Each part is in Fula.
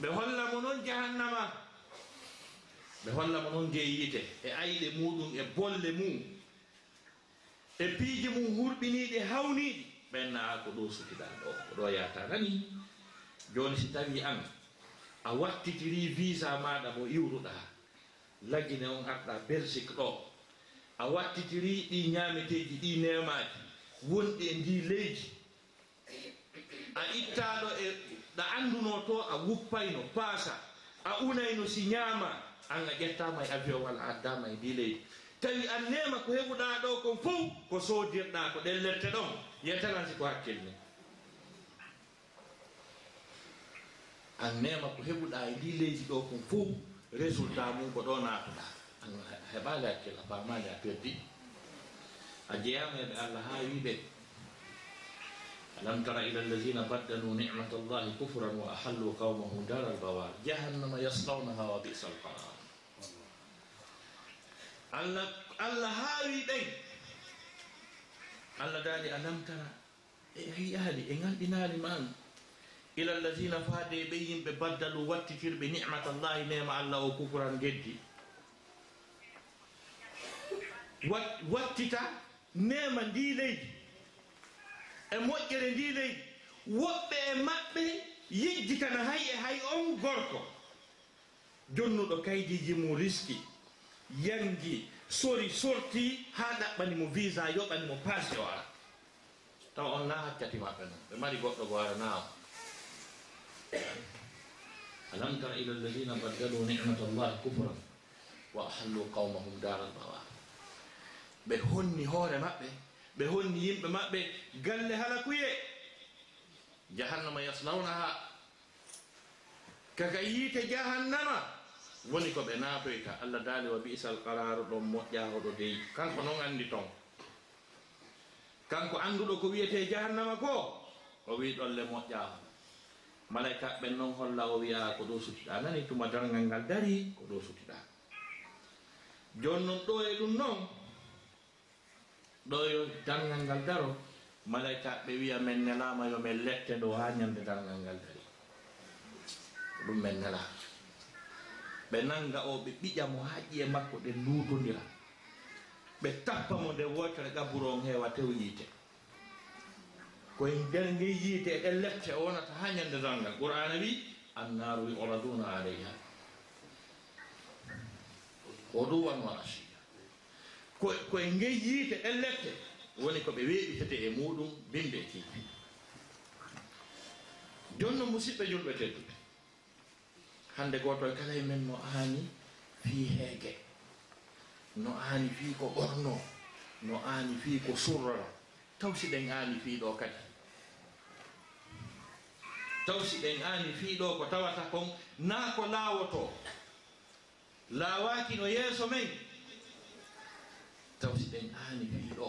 ɓe holla mo noon jahannama. Ɓe holla mo noon jeeyite e ayɗe muɗum e bolle mum. E piiji mum hurɓiniɗe hawniɗi ɓenna ko ɗo sukiɗan ɗo ko ɗo yata nani joni si tawi an a wattitiri visa maɗa mo iwruɗa laggine on arɗa belgique ɗo. A wattitiri ɗi ñameteji ɗi nemaji wonɗi e ndi leydi. A ittaɗo e ɗo annduno to a wuppayno paasa a unayno si ñaama an a ƴettama e avion walla addama e ndi leydi. Tawi an nema ko heɓuɗa ɗo kon fof ko sodirɗa ko ɗen lette ɗon yetalansi ko hakkille an nema ko heɓuɗa e ndi leydi ɗo kon fof résultat mum ko ɗo natuɗa an heɓali hakkille a famali a perdi a jeeyama eɓe allah ha wiɓe alam tara ila alladina baddalu nimat allahi kufran wa ahallu qawmahu dar albawar jahannama yaslawnaha wa bisa alqarar allah allah haawi ɓen allah daali alam tara e wiyaali e, e, e ganɗinaali man? Ila alladina faade ɓe yimɓe baddalu wattitirɓe nimat allahi nema allah o kufran geddi. Wattita nema ndi leydi. e moƴƴere ndi leydi woɓɓe e maɓɓe yejjitana hay e hay on gorko. Jonnuɗo kaydiji mum riski yangi sori sorti ha ɗaɓɓanimo visa yoɓanimo pase o ara. Taw on na haccati maɓɓe noon ɓe mari goɗɗo go ara nawa alam tara ila alladina baddalu nicmat allahi kufran wa ahallu qawmahum daral bawa. Ɓe honni hoore maɓɓe ɓe honni yimɓe maɓɓe galle halakuye jahannama yaslawnaha. Kaka yiite jahannama woni ko ɓe naatoyta. Allah daali wa bisal qararu ɗon moƴƴahoɗo dey kanko noon anndi ton. Kanko annduɗo ko wiyete jahannama ko o wi ɗolle moƴƴaho malayka ɓen noon holla o wiya ko ɗo sutiɗa nani tuma dargal ngal dari ko ɗo sutiɗa jooni noon ɗo e ɗum noon ɗo yo dalgal ngal daro? Malaykaɓe wiya min nelama yo min lette ɗo ha ñande dalgal ngal dari. Ɗum min nela. Ɓe nanga o ɓe ɓiƴa mo ha ƴiye makko ɗe ndutodira ɓe tappa mo nde wotere gaburo on heewa tew yiite. Koye nder nge yiite e ɗe lette o wonata ha ñande dalgal qur'ana wi annaru oraduna aleyha oɗum wanwa asi koye ngey yiite ellette woni ko ɓe weeɓitete e muɗum bimbe tiipi jonno musidɓe julɓe tedduɓe hande goto kala e men no aani fii heege no aani fii ko ɓorno no aani fii ko surrora taw si ɗen aani fii ɗo kadi. Taw si ɗen aani fii ɗo ko tawata kon naa ko laawoto. Laawaaki no yeeso men tawti ɗen aani wiiɗo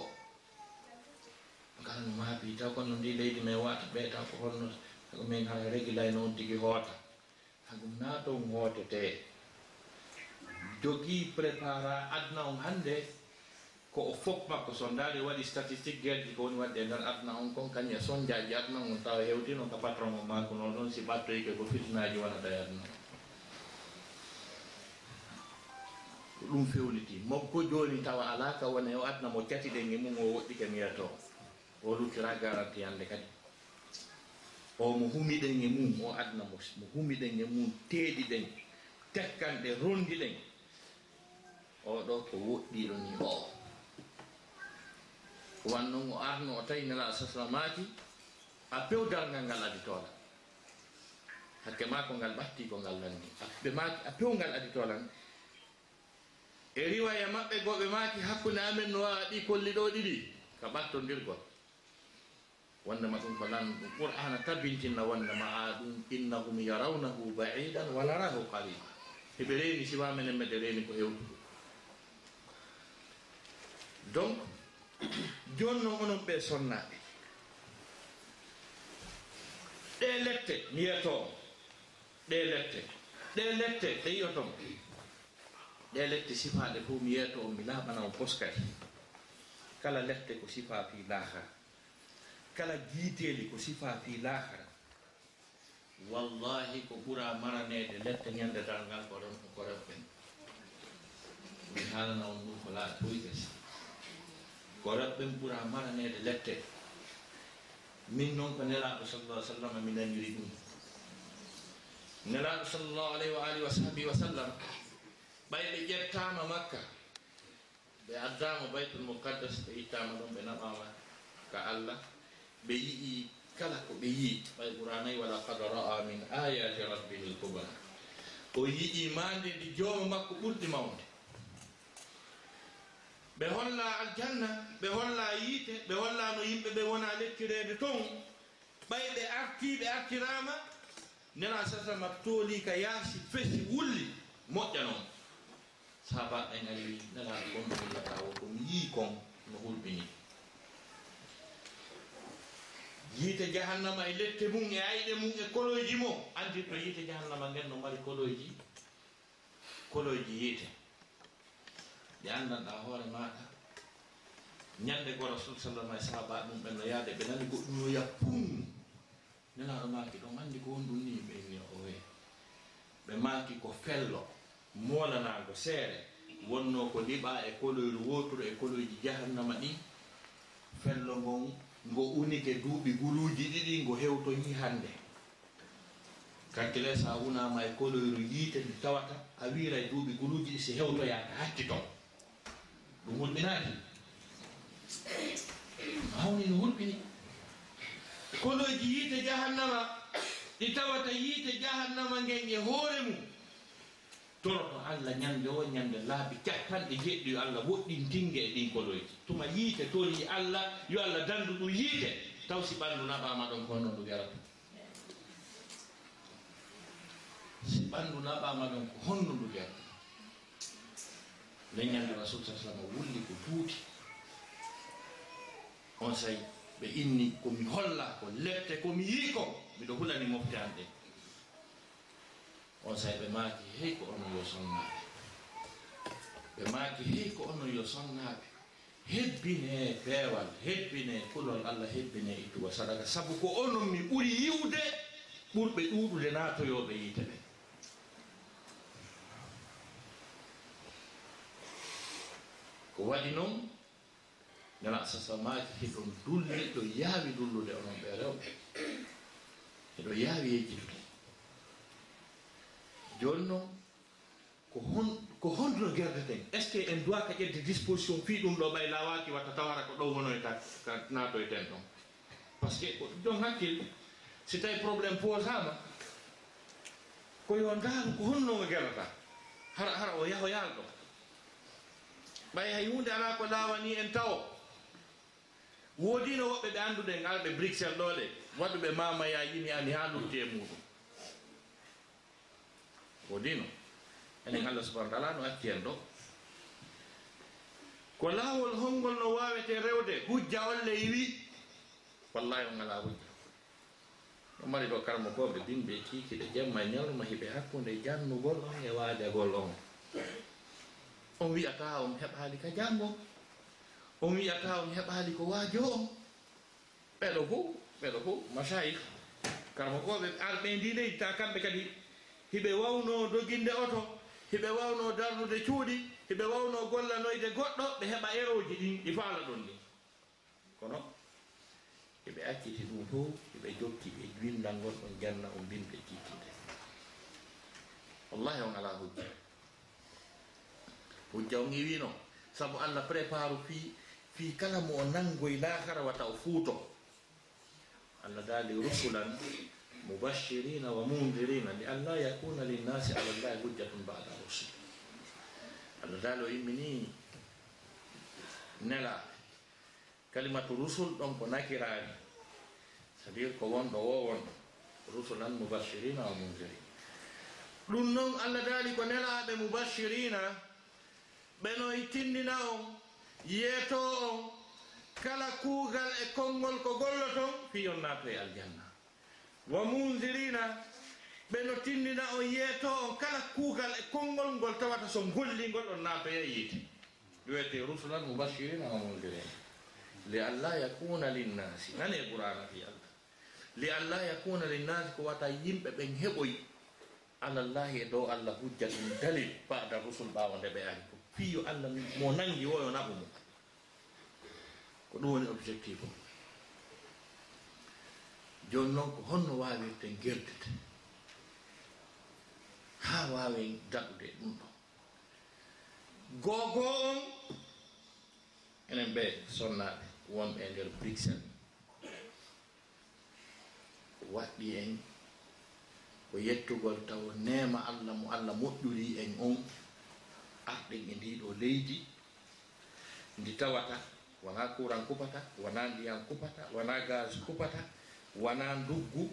ngal no maabi taw kono ndi leydi men wata ɓe taw ko holno hako min ha régulay noon tigi hoota. Haɗum na dow hootete jogii prépara adna on hannde ko o fof makko so ndaari waɗi statistique guerji ko woni waɗɗe e nder adna on kon kañum e sondiaji adna on taw hewtino ko patron o maako noon noon si ɓattoyke ko fitnaji wonata e adna. on ko ɗum fewniti. Mokko joni tawa ala ka wona o adna mo catiɗen e mum o woɗɗike miyato o luttira garanti yande kadi. O mo humiɗen e mum o adna mo mo humiɗen e mum teeɗiɗen tekkanɗe rondiɗen oɗo ko woɗɗiɗo ni o. Wannon o arno o tawi nela saslamaki a pewdal ngal ngal aditola hakke ma ko ngal ɓatti ko ngal lanni a pewngal aditolan e riwaya maɓɓe goɓe maaki hakkunde amen no wawa ɗi kolli ɗo ɗiɗi ka ɓattodirgol wondema ɗum ko lan ɗum qur'ana tabintinna wondema a ɗum innahum yarawnahu baidan wa narahu qariba heɓe reeni siwa menen mede reeni ko hewtuɗo donc joni noon onon ɓe sonnaɓe ɗe lette mi yiyatomo ɗe lette ɗe lette ɗe yiyotomo ɗe lette sifaɗe fof mi yeeto on mi laaɓana o poskati kala lette ko sifa fi lahara kala giiteeli ko sifa fi lahara wallahi ko ɓura maraneede lette ñandetal ngal ko ren ko renɓen mi haalana on ɗum ko laa toyi kasi ko renɓen ɓura maraneede lette min noon ko nelaaɗo sallallah sallam mi dañiri ɗum. Nelaaɗo sallallahu alayhi wa alihi wa sahbihi wa sallam ɓay ɓe ƴettama makka. Ɓe addama baytul mukaddas ɓe ittama ɗum ɓe naɓama ka allah. Ɓe yii kala ko ɓe yii. Ɓay ɓuranayi wala kad ra'a min ayati rabbihi lkubra o yii mande ndi jooma makko ɓurɗi mawde ɓe holla aljanna ɓe holla yiite ɓe holla no yimɓe ɓe wona lekkirede ton. Ɓay ɓe arti ɓe artirama nena sasama tooli ka yaasi fesi wulli moƴƴa noon. saba en ari nana ɗum illata e yiyata wo ɗum. Yii kon no hulɓini. Yiite jahannama e lette mum e ayɗe mum e koloyji mo. Anti to yiite jahannama nden no mari koloyji koloyji yiite. Ɗi anndanɗa hoore maɗa ñande go rasul sallama e sahaba ɗum ɓen no yaade ɓe nani goɗɗum no yappum. Nelaɗo maaki ɗon anndi ko won ɗum ni ɓenni o wee. Ɓe maaki ko fello. moolanago seere. Wonno ko liɓa e koloyru woturu e koloyji jahannama ɗi fello ngon ngo unike duuɓi guluuji ɗiɗi ngo hewtoyi hannde. Kakkile sa unama e koloyru yiite ndi tawata a wiira e duuɓi guluuji ɗi si hewtoyaaka hatti ton. Ɗum hulɓinaaki hawni no hulɓini koloyji yiite jahannama ɗi tawata yiite jahannama ngen e hoore mum. toroto allah ñande o ñande laabi capanɗe jeɗɗi yo allah woɗɗintinge e ɗin koloyji tuma yiite tooni allah yo allah dandu ɗum yiite. Taw si ɓanndu naɓama ɗon ko noon ɗum yarata si ɓanndu naɓama ɗon ko honno ndu yarata leñande rasul sa sallam wulli ko tuuti. On sayi ɓe inni komi holla ko lette komi yii ko miɗo hulani mofte an ɗen on say ɓe maaki hey ko onon yo sonnaaɓe ɓe maaki hey ko onon yo sonnaaɓe hebbine peewal hebbine kulol allah hebbine ittugo sadaka. Sabu ko onon mi ɓuri yiwde ɓurɓe ɗuuɗude naatoyoɓe yiite ɓe. Ko waɗi noon nana sasamaaji heɗon dulle ɗo yaawi dullude onon ɓe rewɓe. Eɗo yaawi yejjitude. joni noon ko hon ko honduno gerdeten est ce que en duwa ka ƴedde disposition fii ɗum ɗo ɓay lawaki watta tawara ko ɗo wonoy e ka ka natoyten e ɗon? Par ce que ko ɗon hakkille si tawi probléme posama ko yo ndaaru ko honnogo gerata hara hara o yaho yaal ɗo. Ɓay hay hunde ala ko laawani en tawo woodino woɓɓe ɓe annduɗen alɓe bruxelles ɗo ɗe waɗuɓe mamaya yimi ani haa lutti e muɗum o dino. Enen mm. allah subahana taala no acci en ɗo. Ko laawol holngol no waawete rewde hujja olle yiwi. Wallahi on alaa hujja. No mari ɗo karma gooɓe binɓe kiikiɗe jemma e ñalnuma hiɓe hakkunde jannugol on e waadagol on. On wiyata on heɓaali ka janngo. On wiyata on heɓaali ko waajo on. Ɓeɗo fof ɓeɗo fof masayih karmo koɓe arɓe ndi leydi ta kamɓe kadi hiɓe wawno doginde oto hiɓe wawno darnude cuuɗi hiɓe wawno gollanoyde goɗɗo ɓe heɓa eroji ɗin ɗi faala ɗon ɗi. Kono eɓe acciti ɗum to eɓe jokki ɓe windal ngol ɗon janna o bimɓe kikkide wallahi on ala hujja. Hujja on iwino saabu allah préparu fi fi kala mo o nangoy lahara wata o fuuto. Allah daali rusulan mubashirina wa mundirina li an la yakuna linnasi مبشرين ومنذرين لأن لا يكون للناس على الله حجة بعد الرسل الله تعالى يمني نلا كلمة à dire ko wonɗo. كون rusulan mubashirina wa mundirina. Ɗum noon allah daali ko nelaɓe mubashirina ɓenoy e tindina on yeeto on kala kuugal e konngol ko gollo ton fi on naato e aljanna. wa mundirina ɓe no tindina on yeeto on kala kuugal e konngol ngol tawata so gollingol on naatoya yiite wiyete rusulan mubashirina wa mundirina li alla yakuna linnasi nani e qur'ana fi allah? Li alla yakuna linnasi ko wata yimɓe ɓen heɓoy. Alallahi e dow allah hujja ɗum dalil bada rusul ɓaawo nde ɓe ari ko. Fiyo allah mo nangi woyo naɓu mum ko ɗum woni objectif o. joni noon ko honno wawirten gerdete ha wawen daɗude ɗum ɗon gogo on enen ɓe sonnaɓe wonɓe e nder brixel waɗɗi en ko yettugol taw nema allah mo allah moƴƴuri en on. Arɗen e ndiɗo leydi ndi tawata wona courant kupata wona ndiyam kupata wona gaz kupata wona ndoggu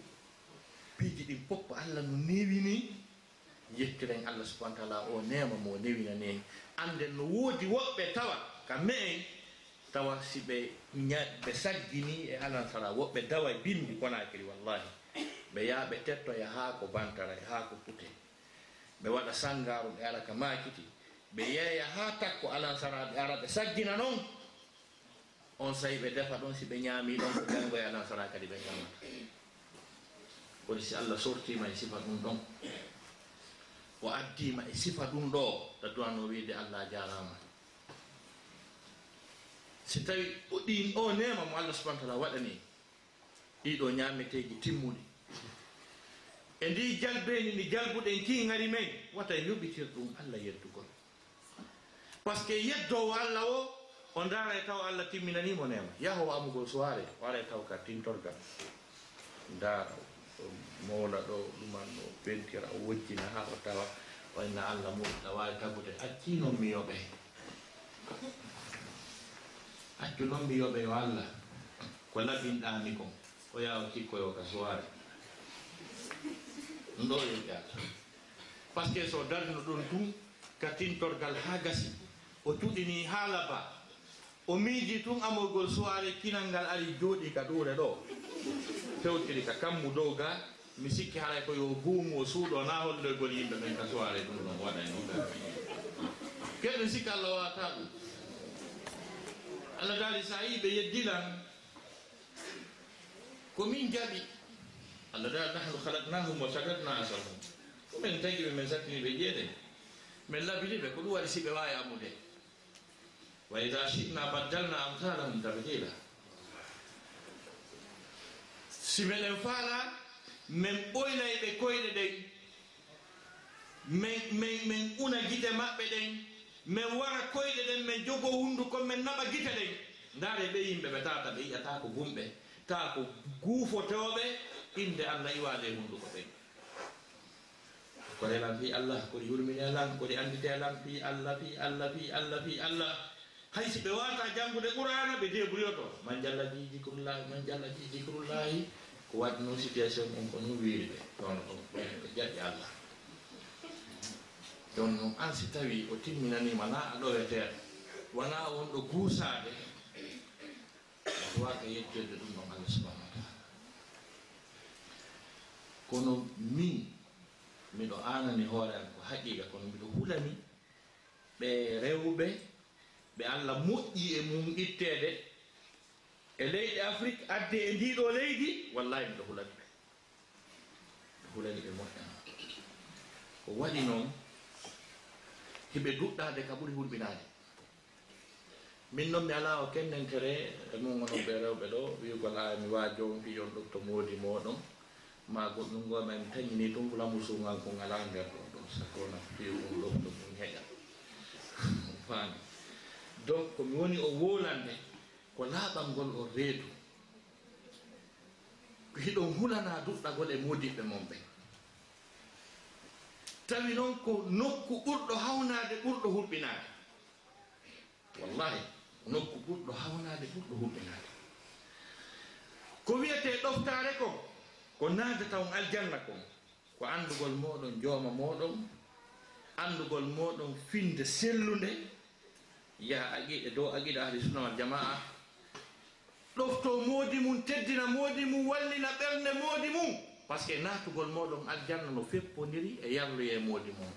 piiji ɗin fof allah no newini yettiren allah subahana taala o nema mo newinaneni anden no woodi woɓɓe tawa ka me en tawa si ɓe ɓe saggini e alansara woɓɓe dawa e bimbi konakiri wallahi. Ɓe yaha ɓe tettoya haa ko bantara e haa ko pute. Ɓe waɗa sangaru ɓe ara ka makiti ɓe yeeya haa takko alansara ɓe ara ɓe saggina noon. on sayi ɓe defa ɗon si ɓe ñaami ɗon ko jangoya ɗan sona kadi ɓe ñamata kono si allah sortima e sifa ɗum ɗon. O addima e sifa ɗum ɗo ta duwanno wiide allah jarama si tawi ɗin o nema mo allah subahana taala waɗani ɗiɗo ñameteji timmuɗi. E ndi jalbeni ndi jalbuɗen ki gari men wata e yoɓitir ɗum allah yeddugol par ce que yeddowo allah o o daara e taw allah timminanimo nema yaho amugol suware wara e taw ka tintorgal. Ndaara mawla ɗo ɗuman o pentira o wojjina ha o tawa. Wayna allah muɗa wawi taggude. Mi yoɓe. Accu noon mi yoɓe yo allah. Ko labinɗami kon o yawa cikkoyo ka suware ɗum ɗo yimɓe allah par ce que so darno ɗon tum ka tintorgal ha gasi o cuɗini ha laba. o miiji tun amorgol suware kinal ngal ari jooɗi ka ɗuure ɗo. Fewtiri ka kammu dow ga mi sikki haray ko yo guumu o suuɗo na holloygol yimɓe ɓen ka suware ɗum ɗon waɗa e keɗen sikki allah wawata ɗum. Allah daali sa a yii ɓe yeddilan ko min jaɓi allah daali nahnu halaknahum wa sagatna asahum ɗumen tagi ɓe min sattini ɓe ƴeeɗe min labiniɓe ko ɗum waɗi si ɓe wawi amude wa ida shitna baddalna amtalahum tabdila. Si meɗen faala min ɓoynay ɓe koyɗe ɗen min min min una gite maɓɓe ɗen min wara koyɗe ɗen min jogo hunduko min naɓa gite ɗen. Ndaare ɓe yimɓe ɓe tata ɓe yiƴata ko gumɓe ta ko guufotoɓe inde allah iwaade hunduko ɓen. Ko relan fi allah koɗi yurmini alan koɗi andide alan fi allah fi allah fi allah fi allah. hay si ɓe wata janngude qur'ana ɓe debriyoto man jalla ɗi dicrullahi man jalla ɗi dicrullahi ko waɗi noon situation on ko noon weeri ɓe. Ɗon ɓe jaɓi allah. Ɗon noon an si tawi o timminanima na a weteer wona on ɗo guusade oto warka yettirde ɗum ɗon allah subahana wa taala. Kono min miɗo anani hoore am ko haqiqa kono mbiɗo hulani ɓe rewɓe ɓe allah moƴƴi e mum ittede e leyɗe afrique adde e ndiɗo leydi wallahi miɗo hulani ɓe. Ɓe hulani ɓe moƴƴan ko waɗi noon hiɓe duɗɗade ka ɓuri hulɓinade min noon mi ala o kennentere e mum onon ɓe rewɓe ɗo wigol a mi waajo mbiyon ɗum to moodi moɗon ma goɗɗum goma mi tañini ɗum lamu sugal ko ngala nder ɗo ɗon sakona fi um ɗum ɗo mum heƴa. Fami donc komi woni o wolande ko laaɓal ngol o reedu. Hiɗon hulana duɗɗagol e modiɓɓe mon ɓe tawi noon ko nokku ɓurɗo hawnade ɓurɗo huɓɓinade wallahi nokku ɓurɗo hawnade ɓurɗo huɓɓinade ko wiyete ɗoftare ko ko naade taw aljanna kon ko andugol moɗon jooma moɗon andugol moɗon finde sellunde yaha aqida dow aqiɗa ahli sunna wal jamaa ɗofto moodi mum teddina moodi mum wallina ɓernde moodi mum par ce que naatugol moɗon aljanna no feppodiri e yarluye moodi mum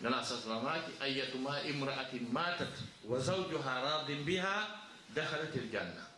nana saslamaki ayatuma imra'atin matat wa zawjuha radin biha dahalat il janna.